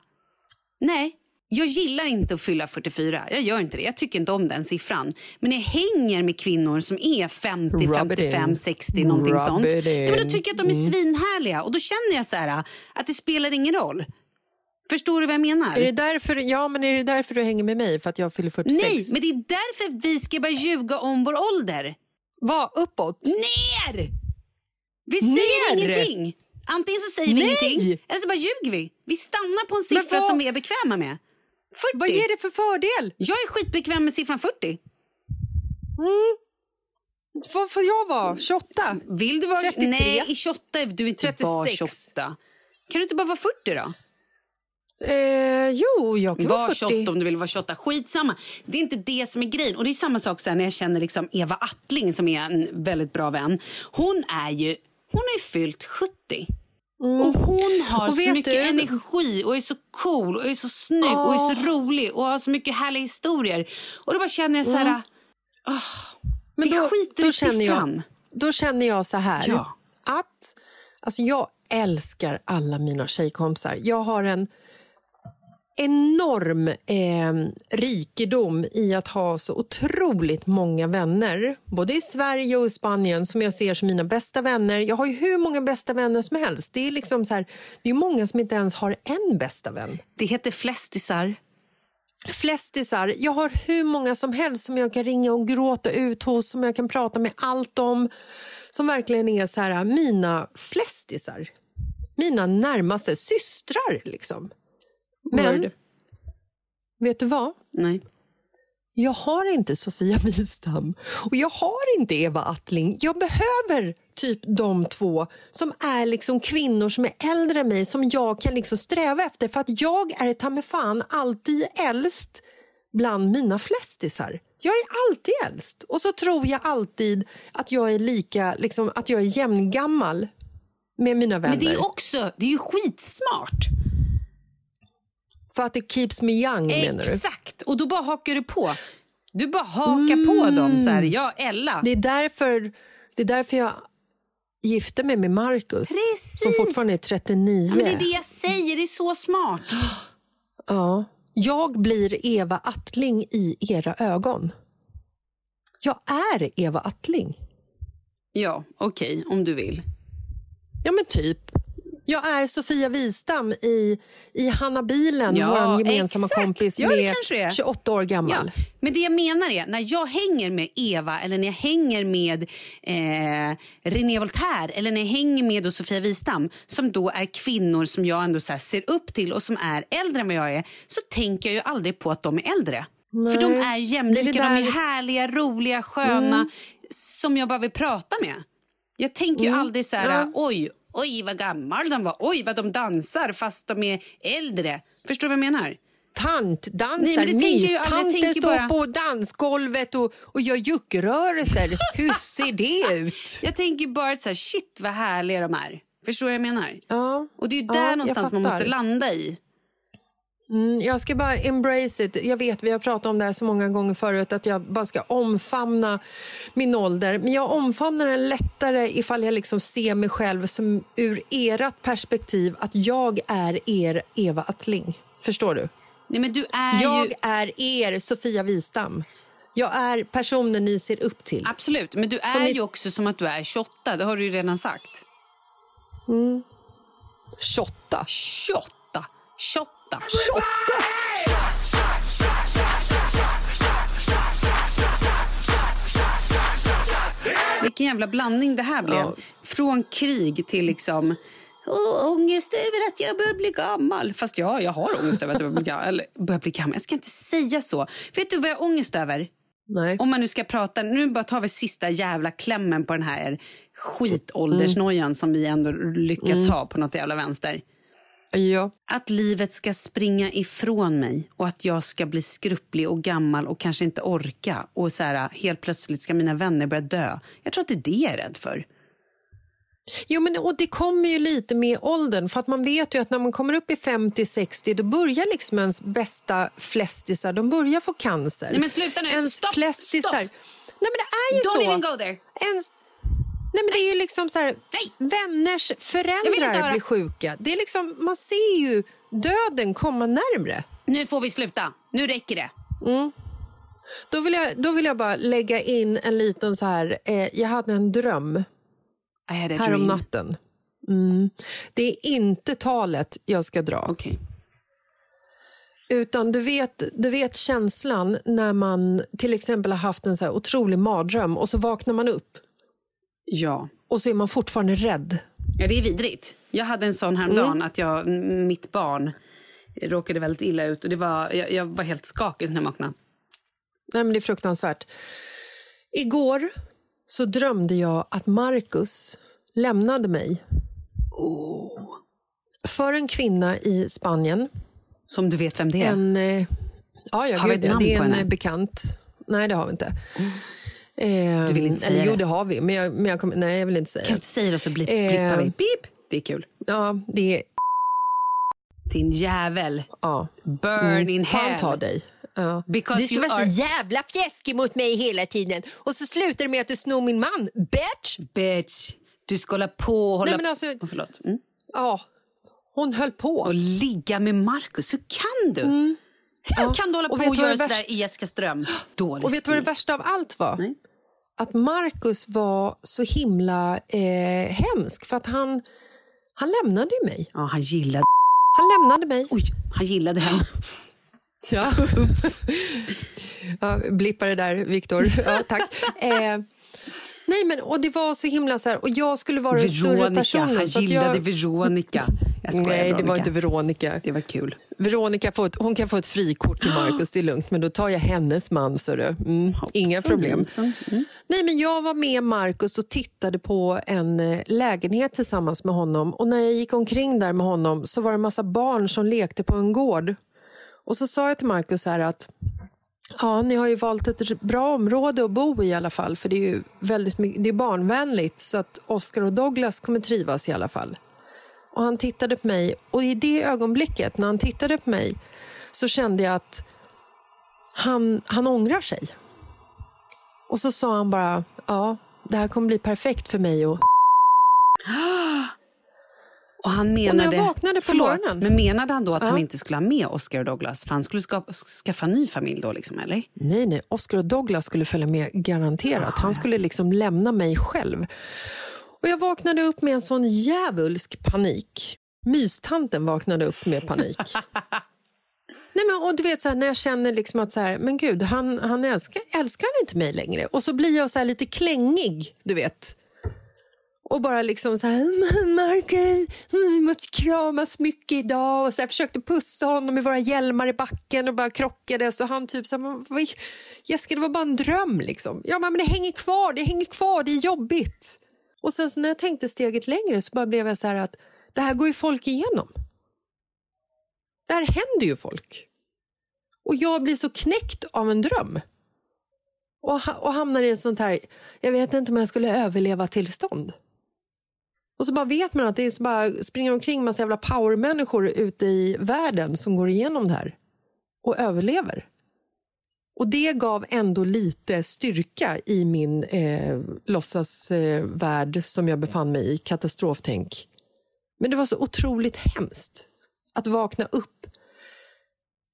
nej. Jag gillar inte att fylla 44. Jag gör inte det. Jag tycker inte om den siffran. Men jag hänger med kvinnor som är 50, Rub it 55, in. 60, någonting Rub sånt. Ja, men då tycker jag att de är svinhärliga. Och då känner jag så här, att det spelar ingen roll. Förstår du vad jag menar? Är det därför, ja, men är det därför du hänger med mig? För att jag fyller 46? Nej, men det är därför vi ska börja ljuga om vår ålder. Vad? Uppåt? Ner! Vi säger Ner? ingenting. Antingen så säger vi Nej! ingenting eller så bara ljuger vi. Vi stannar på en siffra som vi är bekväma med. 40. Vad ger det för fördel? Jag är skitbekväm med siffran 40. Mm. Vad får jag vara? 28? Vill du vara... 33? Nej, i 28 du är inte bara 36. 28. Kan du inte bara vara 40 då? Eh, jo, jag kan vara Var 40. 28 om du vill vara 28. Skitsamma. Det är inte det som är grejen. Och det är samma sak så när jag känner liksom Eva Attling som är en väldigt bra vän. Hon är ju hon är fyllt 70. Och hon har Mm. Och så mycket du- energi och är så cool och är så snygg och är så rolig och har så mycket härliga historier. Och då bara känner jag så här... Mm. ah, Men vi skiter i känner siffran. jag, då känner jag så här Ja. att alltså jag älskar alla mina tjejkompisar. Jag har en enorm eh, rikedom i att ha så otroligt många vänner både i Sverige och i Spanien som jag ser som mina bästa vänner. Jag har ju hur många bästa vänner som helst. Det är liksom så här, det är många som inte ens har en bästa vän. Det heter flestisar. Flestisar. Jag har hur många som helst som jag kan ringa och gråta ut hos, som jag kan prata med allt om. Som verkligen är så här, mina flestisar. Mina närmaste systrar, liksom. Men, Word. vet du vad? Nej. Jag har inte Sofia Wistam och jag har inte Eva Attling. Jag behöver typ de två som är liksom kvinnor som är äldre än mig som jag kan liksom sträva efter för att jag är ta mig fan alltid äldst bland mina flestisar. Jag är alltid äldst och så tror jag alltid att jag är lika, liksom, att jag är jämngammal med mina vänner. Men det är också, det är ju skitsmart. För att det keeps me young menar du? Exakt, och då bara hakar du på. Du bara hakar på dem. Så här, ja, Ella. Mm. Det är därför, det är därför jag gifte mig med Marcus Precis. som fortfarande är 39. Ja, men det är det jag säger, det är så smart. Ja. Jag blir Eva Attling i era ögon. Jag är Eva Attling. Ja, okej, om du vill. Ja, men typ. Jag är Sofia Wistam i, i Hanna Bilen, Ja, vår gemensamma exakt. kompis Ja, kanske det är. 28 år gammal. Ja, men det jag menar är, när jag hänger med Eva eller när jag hänger med eh, René Voltaire eller när jag hänger med Sofia Wistam som då är kvinnor som jag ändå ser upp till och som är äldre än vad jag är så tänker jag ju aldrig på att de är äldre. Nej. För de är jämlika, Det är det de är där- Mm. härliga, roliga, sköna som jag bara vill prata med. Jag tänker ju aldrig så här, Ja. oj, oj vad gammal de var, oj vad de dansar fast de är äldre. Förstår du vad jag menar? Tant, Nej, dansar, men det tänker jag ju aldrig. Jag mystanten står bara- på dansgolvet och, och gör juckrörelser. Hur ser det ut? Jag tänker bara att så här, shit vad härliga de är. Förstår du vad jag menar? Ja, Och det är ju Ja, där jag någonstans man måste landa i. Mm, jag ska bara embrace it. Jag vet, vi har pratat om det här så många gånger förut att jag bara ska omfamna min ålder. Men jag omfamnar den lättare ifall jag liksom ser mig själv som ur ert perspektiv att jag är er Eva Attling. Förstår du? Nej, men du är Jag ju... är er Sofia Wistam. Jag är personen ni ser upp till. Absolut, men du Som är i- ju också som att du är 28. Det har du ju redan sagt. 28. 28. 28. 28! Vilken jävla blandning det här blev. Ja. Från krig till liksom... Åh, ångest över att jag börjar bli gammal. Fast ja, jag har ångest över att jag börjar bli gammal. Eller, börjar bli gammal. Jag ska inte säga så. Vet du vad jag har ångest över? Nej. Om man nu ska prata, nu bara tar vi sista jävla klämmen på den här skitåldersnojan som vi ändå lyckats ha på något jävla vänster. Ja. Att livet ska springa ifrån mig och att jag ska bli skrupplig och gammal och kanske inte orka. Och så här, helt plötsligt ska mina vänner börja dö. Jag tror att det är det jag är rädd för. Jo, men, och det kommer ju lite med åldern. För att Man vet ju att när man kommer upp i 50-60 då börjar liksom ens bästa flästisar de börjar få cancer. Nej, men sluta nu. Ens Stopp, flästisar... stopp. Nej, men det är ju Don't så. even go there. Ens... Nej, men det är ju liksom så här, Nej. vänners föräldrar blir sjuka. Det är liksom, man ser ju döden komma närmre. Nu får vi sluta. Nu räcker det. Då vill jag, då vill jag bara lägga in en liten så här... Eh, jag hade en dröm här om natten. Mm. Det är inte talet jag ska dra. Okej. Utan du vet, du vet känslan när man till exempel har haft en så otrolig mardröm och så vaknar man upp Ja. och så är man fortfarande rädd. ja, det är vidrigt. Jag hade en sån häromdagen att jag, mitt barn råkade väldigt illa ut. Och det var, jag, jag var helt skakig när jag vaknade. Nej, men det är fruktansvärt. Igår så drömde jag att Marcus lämnade mig för en kvinna i Spanien. Som du vet vem det är. En, eh, ja, ja, Har vi ett namn det är på en henne? eh, bekant. Nej, det har vi inte. Eh, Du vill inte säga eller, Jo, det? det har vi, men jag, men jag kommer, nej, jag vill inte säga Kan du det. inte säga det så blip, Eh. blippar vi? Beep. Det är kul. Ja, det är... Din jävel. Ja. Burn in Fan hell. ta dig. Ja. Because du ska vara are- så jävla fjäskig mot mig hela tiden och så slutar det med att du snor min man. Bitch! Bitch. Du ska hålla på och hålla... Nej, men alltså- oh, förlåt. Mm. Ja, hon höll på. Och ligga med Markus. Hur kan du? Hur Ja. kan du hålla Och på och vad göra det sådär värsta- i Jessica Ström? Dålig Och vet du vad det värsta av allt var? Nej. Att Marcus var så himla eh, hemsk för att han, han lämnade ju mig. Ja, han gillade... Han lämnade mig. Oj, han gillade henne. Ja, oops. ja, blippa det där, Viktor. Ja, tack. Eh, nej, men och det var så himla så här, och jag skulle vara större Veronica. personen. Han så att gillade jag, Veronica. Jag skojar, Nej, det var Veronica. inte Veronica. Det var kul. Veronica får ett, hon kan få ett frikort till Marcus, det är lugnt. Men då tar jag hennes man, så du. Mm, inga problem. Mm. Nej, men jag var med Marcus och tittade på en eh, lägenhet tillsammans med honom. Och när jag gick omkring där med honom så var det en massa barn som lekte på en gård. Och så sa jag till Marcus här att ja, ni har ju valt ett bra område att bo i i alla fall. För det är ju väldigt mycket, det är barnvänligt så att Oscar och Douglas kommer trivas i alla fall. Och han tittade på mig och i det ögonblicket när han tittade på mig så kände jag att han, han ångrar sig. Och så sa han bara, ja, det här kommer bli perfekt för mig. Och, Och han och när menade... jag vaknade på Förlåt, morgonen. men menade han då att Ja. han inte skulle ha med Oscar och Douglas? För han skulle skapa, skaffa en ny familj då, liksom, eller? Nej, nej, Oscar och Douglas skulle följa med garanterat. Han skulle liksom lämna mig själv. Och jag vaknade upp med en sån djävulsk panik. Mystanten vaknade upp med panik. Nej, men, och du vet, så här, när jag känner liksom att så här, men gud, han, han älskar, älskar han inte mig längre? Och så blir jag så här lite klängig, du vet. Och bara liksom så här, mm, Marcus, mm, vi måste kramas mycket idag. Och så här, försökte pussa honom med våra hjälmar i backen och bara krockade. Så han typ så här, Jessica det var bara en dröm liksom. Ja men det hänger kvar, det hänger kvar, det är jobbigt. Och sen så när jag tänkte steget längre så bara blev jag så här att det här går ju folk igenom. Det här händer ju folk. Och jag blir så knäckt av en dröm. Och, ha- och hamnar i ett sånt här, jag vet inte om jag skulle överleva tillstånd. Och så bara vet man att det är så bara springer omkring massa jävla powermänniskor ute i världen som går igenom det här och överlever. Och det gav ändå lite styrka i min eh, låtsasvärld eh, som jag befann mig i, katastroftänk. Men det var så otroligt hemskt att vakna upp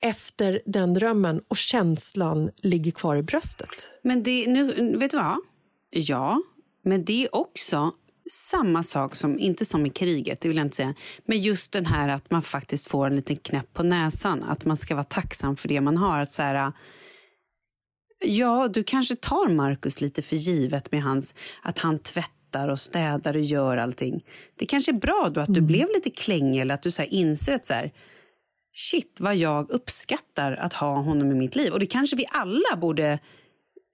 efter den drömmen och känslan ligger kvar i bröstet. Men det, nu, vet du vad? Ja, men det är också samma sak som, inte som i kriget, det vill jag inte säga, men just den här att man faktiskt får en liten knäpp på näsan, att man ska vara tacksam för det man har. Att så här, ja, du kanske tar Markus lite för givet med hans, att han tvättar och städar och gör allting. Det kanske är bra då att du blev lite klängig eller att du så här inser att så här, shit vad jag uppskattar att ha honom i mitt liv. Och det kanske vi alla borde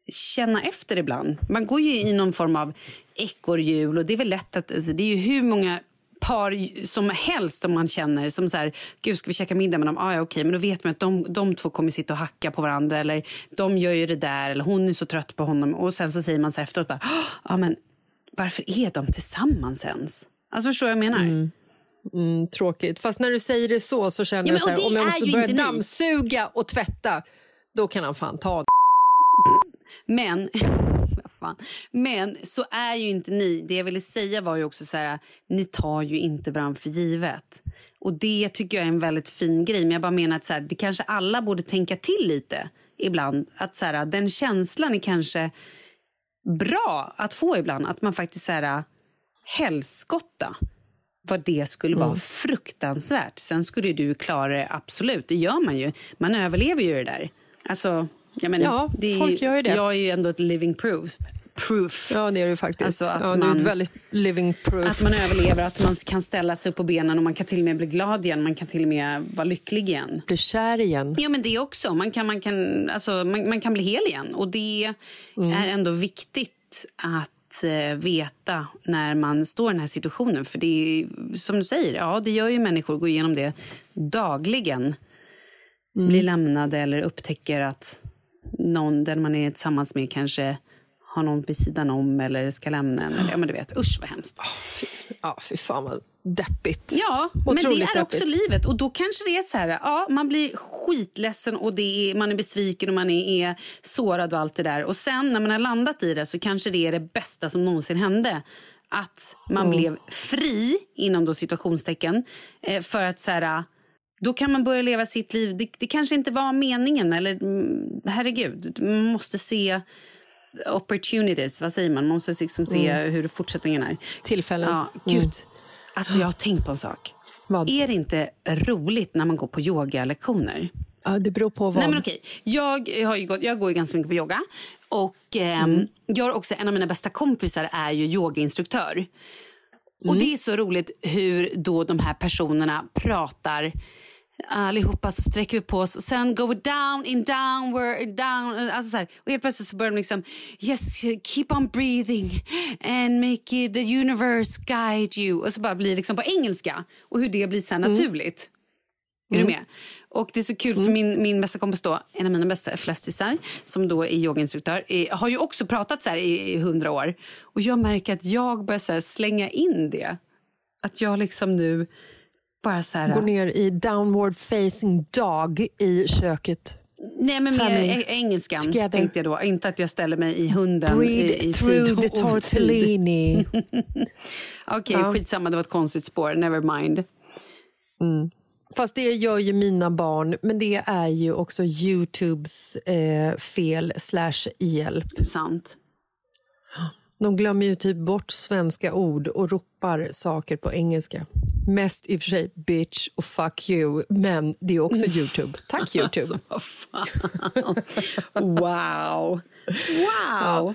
känna efter ibland. Man går ju i någon form av ekorrhjul och det är väl lätt att, alltså, det är ju hur många par som helst som man känner som så här, gud ska vi käka middag med dem? Ah, ja, okej, men då vet man att de, de två kommer sitta och hacka på varandra eller de gör ju det där eller hon är så trött på honom och sen så säger man så efteråt bara, ah, men varför är de tillsammans ens? Alltså förstår du vad jag menar? Mm, tråkigt. Fast när du säger det så så känner Ja, men, jag så här, om jag måste börja dammsuga och tvätta, då kan han fan ta det. Men, fan. Men så är ju inte ni. Det jag ville säga var ju också så här, ni tar ju inte varandra för givet. Och det tycker jag är en väldigt fin grej. Men jag bara menar att så här, det kanske alla borde tänka till lite ibland. Att så här, den känslan är kanske bra att få ibland. Att man faktiskt så här, helskotta vad det skulle vara fruktansvärt. Sen skulle du klara det, absolut. Det gör man ju. Man överlever ju det där. Alltså, jag menar, Ja, är, folk gör ju det. Jag är ju ändå ett living proof. proof. Ja, det är du faktiskt. Alltså att ja, du är man- väldigt living proof. Att man överlever, att man kan ställa sig upp på benen och man kan till och med bli glad igen. Man kan till och med vara lycklig igen. Blir kär igen. Ja, men det också. Man kan, man kan, alltså, man, man kan bli hel igen. Och det Mm. är ändå viktigt att eh, veta när man står i den här situationen. För det är, som du säger, ja, det gör ju människor, går igenom det dagligen. Mm. Blir lämnade eller upptäcker att någon, den man är tillsammans med kanske har någon vid sidan om eller ska lämna en. Eller, ja, men du vet, usch vad hemskt. Ja, fy fan vad deppigt. Ja, men det Otroligt är också deppigt. livet. Och då kanske det är så här, ja, man blir skitledsen och det är, man är besviken och man är, är sårad och allt det där. Och sen när man har landat i det så kanske det är det bästa som någonsin hände. Att man blev fri, inom då situationstecken, eh, för att så här, då kan man börja leva sitt liv. Det, det kanske inte var meningen, eller mm, herregud, man måste se opportunities, vad säger man? Man måste liksom se hur fortsättningen är. Tillfällen. Ja, gud. Alltså jag har tänkt på en sak. Vad? Är det inte roligt när man går på yogalektioner? Ja, det beror på vad. Nej men okej, jag, har gått, jag går ju ganska mycket på yoga. Och ehm, jag har också, en av mina bästa kompisar är ju yogainstruktör. Och det är så roligt hur då de här personerna pratar allihopa så sträcker vi på oss och sen go down in downward down alltså så här. och helt plötsligt så börjar de liksom yes keep on breathing and make it, the universe guide you och så bara blir liksom på engelska och hur det blir så här naturligt. Är du med? Och det är så kul för min, min bästa kompis då, en av mina bästa flästisar som då är yogainstruktör, är, har ju också pratat så här i hundra år. Och jag märker att jag börjar slänga in det. Att jag liksom nu bara så här... Går ner i downward facing dog i köket. Nej, men mer Family. engelskan Together. tänkte jag då. Inte att jag ställer mig i hunden Breathe i, i through tid the och tortellini. Okej, Ja. skitsamma. Det var ett konstigt spår. Never mind. Fast det gör ju mina barn, men det är ju också Youtubes eh, fel slash hjälp. Sant. De glömmer ju typ bort svenska ord och ropar saker på engelska. Mest i och för sig bitch och fuck you, men det är också Youtube. Tack, Youtube. Alltså, wow. Wow.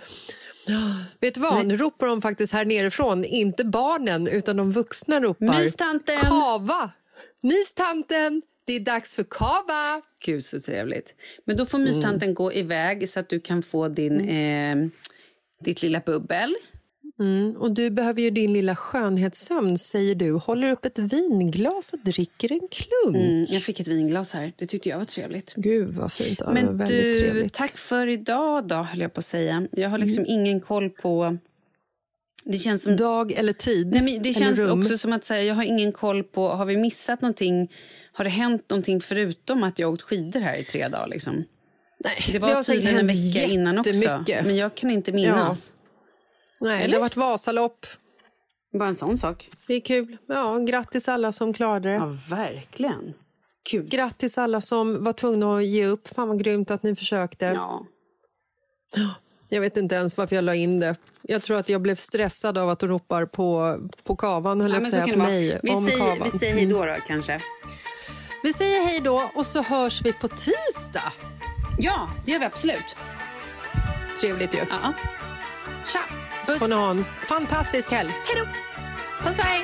Vet du vad? Nu ropar de faktiskt här nerifrån. Inte barnen, utan de vuxna ropar. Mystanten. Kava! Mystanten! Det är dags för kava! Gud, så trevligt. Men då får mystanten gå iväg så att du kan få din, eh, ditt lilla bubbel. Mm, och du behöver ju din lilla skönhetssömn, säger du. Håller upp ett vinglas och dricker en klunk. Mm, jag fick ett vinglas här. Det tyckte jag var trevligt. Gud, vad fint. Ja, Men du, trevligt. tack för idag då, höll jag på att säga. Jag har liksom ingen koll på... Det känns som... Dag eller tid? Nej, det känns rum. också som att säga, jag har ingen koll på... Har vi missat någonting? Har det hänt någonting förutom att jag åkt skidor här i tre dagar? Liksom? Nej, Det var har säkert tydligen en vecka innan också. Men jag kan inte minnas. Nej, Eller? det har varit Vasalopp. Bara en sån sak. Det är kul. Ja, grattis alla som klarade det. Ja, verkligen. Kul. Grattis alla som var tvungna att ge upp. Fan vad grymt att ni försökte. Ja. Jag vet inte ens varför jag la in det. Jag tror att jag blev stressad av att de ropar på, på kavan, höll Ja, jag säga, det på mig. Vi om säger, kavan. vi säger hej då, då kanske. Vi säger hej då och så hörs vi på tisdag. Ja, det gör vi absolut. Trevligt ju. Ja. Tja! Så Puss. får ni ha en fantastisk helg. Hej då! Puss hej!